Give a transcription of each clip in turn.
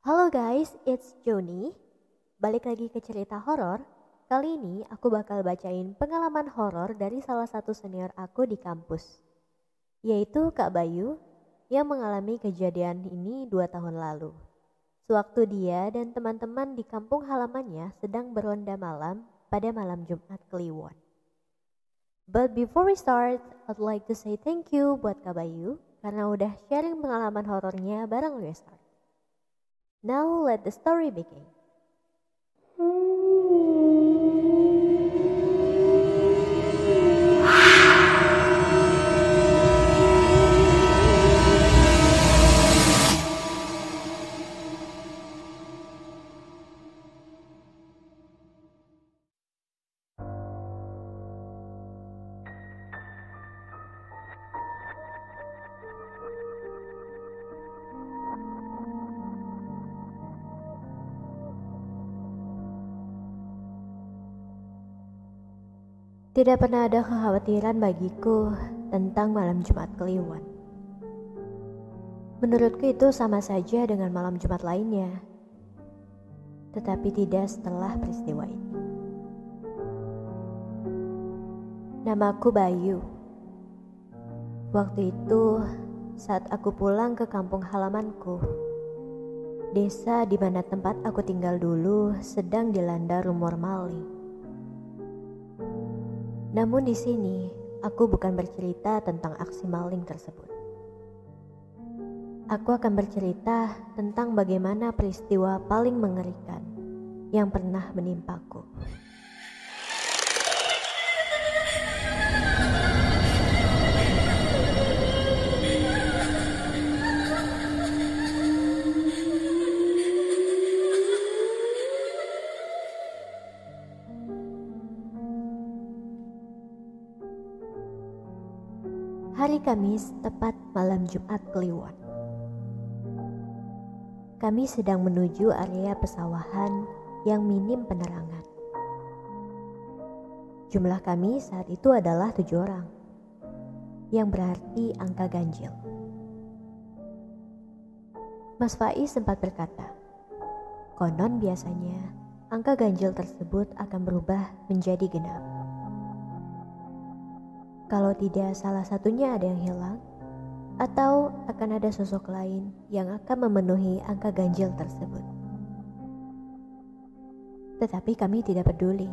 Halo guys, it's Joni. Balik lagi ke cerita horor. Kali ini aku bakal bacain pengalaman horor dari salah satu senior aku di kampus, yaitu Kak Bayu yang mengalami kejadian ini dua tahun lalu. Sewaktu dia dan teman-teman di kampung halamannya sedang beronda malam pada malam Jumat Kliwon. But before we start, I'd like to say thank you buat Kak Bayu karena udah sharing pengalaman horornya bareng Restart. Now let the story begin. Tidak pernah ada kekhawatiran bagiku tentang malam Jumat Kliwon. Menurutku itu sama saja dengan malam Jumat lainnya. Tetapi tidak setelah peristiwa ini. Namaku Bayu. Waktu itu saat aku pulang ke kampung halamanku, desa di mana tempat aku tinggal dulu sedang dilanda rumor maling. Namun di sini, aku bukan bercerita tentang aksi maling tersebut. Aku akan bercerita tentang bagaimana peristiwa paling mengerikan yang pernah menimpaku. Hari Kamis tepat malam Jumat Kliwon. Kami sedang menuju area pesawahan yang minim penerangan. Jumlah kami saat itu adalah tujuh orang, yang berarti angka ganjil. Mas Faiz sempat berkata, konon biasanya angka ganjil tersebut akan berubah menjadi genap. Kalau tidak salah satunya ada yang hilang, atau akan ada sosok lain yang akan memenuhi angka ganjil tersebut. Tetapi kami tidak peduli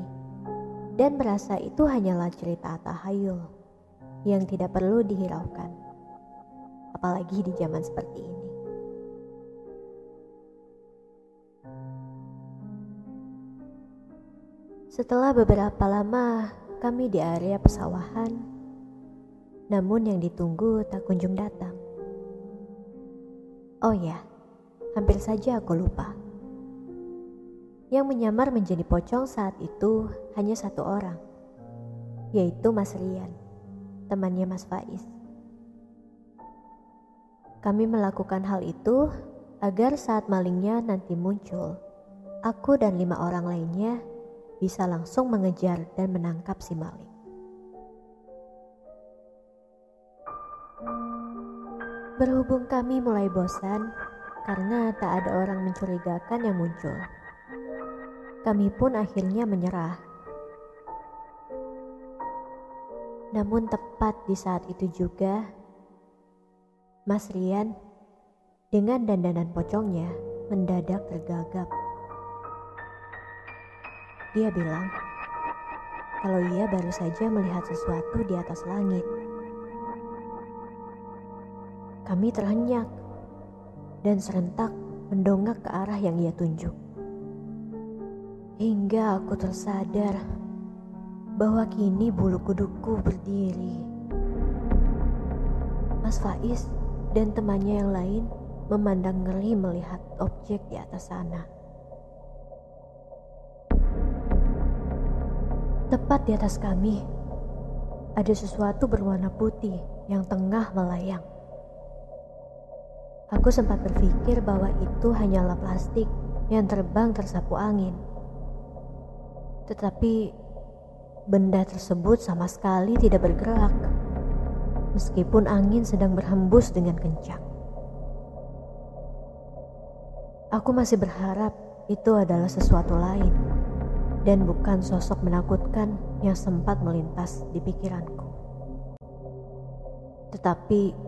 dan merasa itu hanyalah cerita tahayul yang tidak perlu dihiraukan, apalagi di zaman seperti ini. Setelah beberapa lama kami di area pesawahan, namun yang ditunggu tak kunjung datang. Oh ya, hampir saja aku lupa. Yang menyamar menjadi pocong saat itu hanya satu orang, yaitu Mas Rian, temannya Mas Faiz. Kami melakukan hal itu agar saat malingnya nanti muncul, aku dan lima orang lainnya bisa langsung mengejar dan menangkap si maling. Berhubung kami mulai bosan karena tak ada orang mencurigakan yang muncul. Kami pun akhirnya menyerah. Namun tepat di saat itu juga, Mas Rian dengan dandanan pocongnya mendadak tergagap. Dia bilang, kalau ia baru saja melihat sesuatu di atas langit. Kami terhenyak dan serentak mendongak ke arah yang ia tunjuk. Hingga aku tersadar bahwa kini bulu kuduku berdiri. Mas Faiz dan temannya yang lain memandang ngeri melihat objek di atas sana. Tepat di atas kami, ada sesuatu berwarna putih yang tengah melayang. Aku sempat berpikir bahwa itu hanyalah plastik yang terbang tersapu angin. Tetapi benda tersebut sama sekali tidak bergerak, meskipun angin sedang berhembus dengan kencang. Aku masih berharap itu adalah sesuatu lain dan bukan sosok menakutkan yang sempat melintas di pikiranku. Tetapi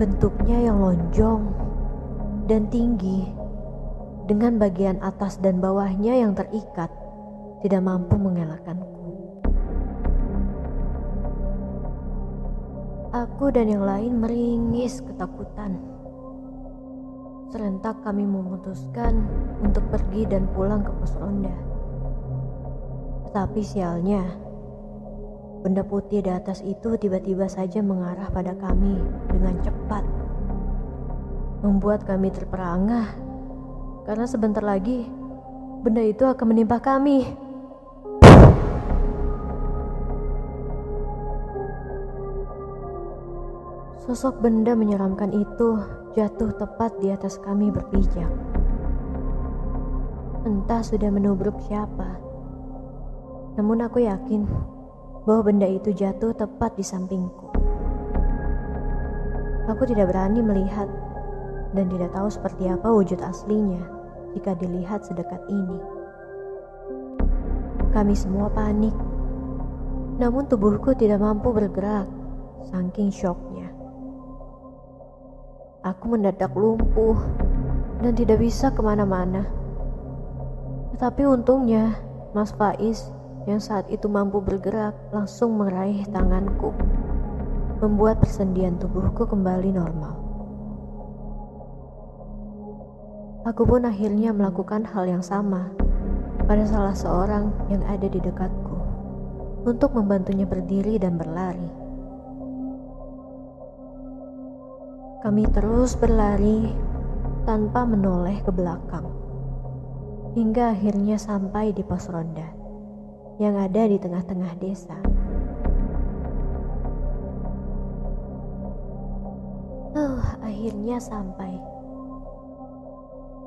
bentuknya yang lonjong dan tinggi dengan bagian atas dan bawahnya yang terikat tidak mampu mengelakkanku. Aku dan yang lain meringis ketakutan. Serentak kami memutuskan untuk pergi dan pulang ke pos ronda. Tetapi sialnya, benda putih di atas itu tiba-tiba saja mengarah pada kami dengan cepat. Membuat kami terperangah karena sebentar lagi benda itu akan menimpa kami. Sosok benda menyeramkan itu jatuh tepat di atas kami berpijak. Entah sudah menubruk siapa. Namun aku yakin bahwa benda itu jatuh tepat di sampingku. Aku tidak berani melihat dan tidak tahu seperti apa wujud aslinya jika dilihat sedekat ini. Kami semua panik, namun tubuhku tidak mampu bergerak, saking syoknya. Aku mendadak lumpuh dan tidak bisa ke mana-mana. Tetapi untungnya, Mas Faiz yang saat itu mampu bergerak langsung meraih tanganku, membuat persendian tubuhku kembali normal. Aku pun akhirnya melakukan hal yang sama pada salah seorang yang ada di dekatku untuk membantunya berdiri dan berlari. Kami terus berlari tanpa menoleh ke belakang, hingga akhirnya sampai di pos ronda yang ada di tengah-tengah desa. Uh, akhirnya sampai.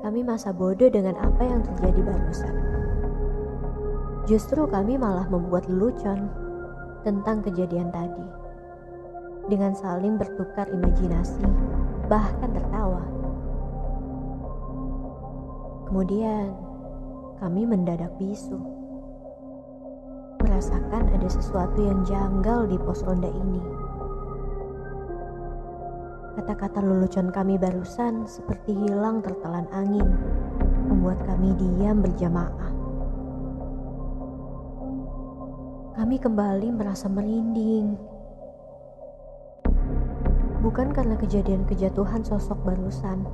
Kami masa bodoh dengan apa yang terjadi barusan. Justru kami malah membuat lelucon tentang kejadian tadi dengan saling bertukar imajinasi, bahkan tertawa. Kemudian, kami mendadak bisu. Merasakan ada sesuatu yang janggal di pos ronda ini. Kata-kata lelucon kami barusan seperti hilang tertelan angin, membuat kami diam berjamaah. Kami kembali merasa merinding bukan karena kejadian kejatuhan sosok barusan,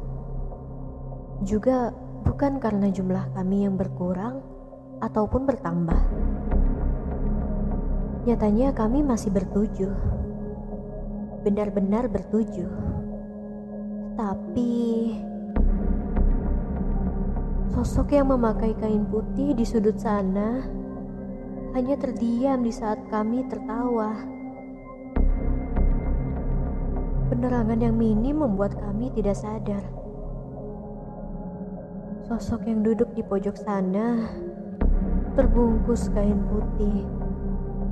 juga bukan karena jumlah kami yang berkurang ataupun bertambah. Nyatanya kami masih bertujuh, benar-benar bertujuh. Tapi sosok yang memakai kain putih di sudut sana hanya terdiam di saat kami tertawa. Penerangan yang minim membuat kami tidak sadar. Sosok yang duduk di pojok sana terbungkus kain putih,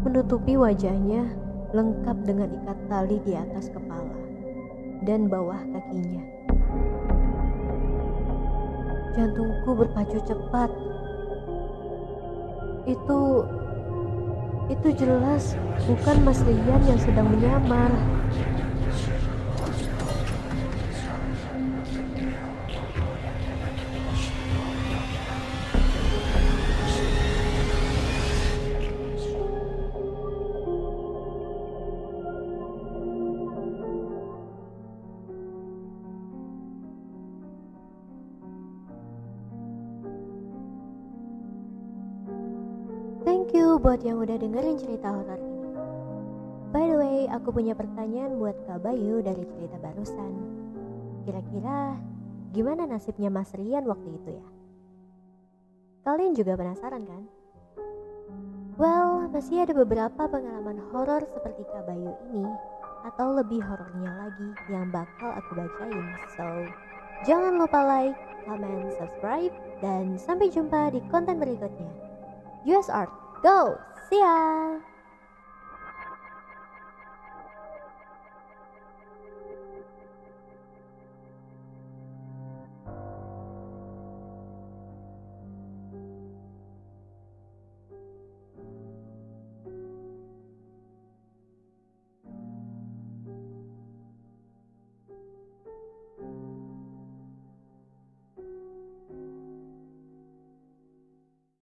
menutupi wajahnya lengkap dengan ikat tali di atas kepala dan bawah kakinya. Jantungku berpacu cepat. Itu itu jelas bukan Mas Rian yang sedang menyamar. Buat yang udah dengerin cerita horor ini. By the way, aku punya pertanyaan buat Kak Bayu dari cerita barusan. Kira-kira gimana nasibnya Mas Rian waktu itu ya? Kalian juga penasaran kan? Well, masih ada beberapa pengalaman horor seperti Kak Bayu ini atau lebih horornya lagi yang bakal aku bacain. So, jangan lupa like, comment, subscribe, dan sampai jumpa di konten berikutnya. US Art. Go! See ya!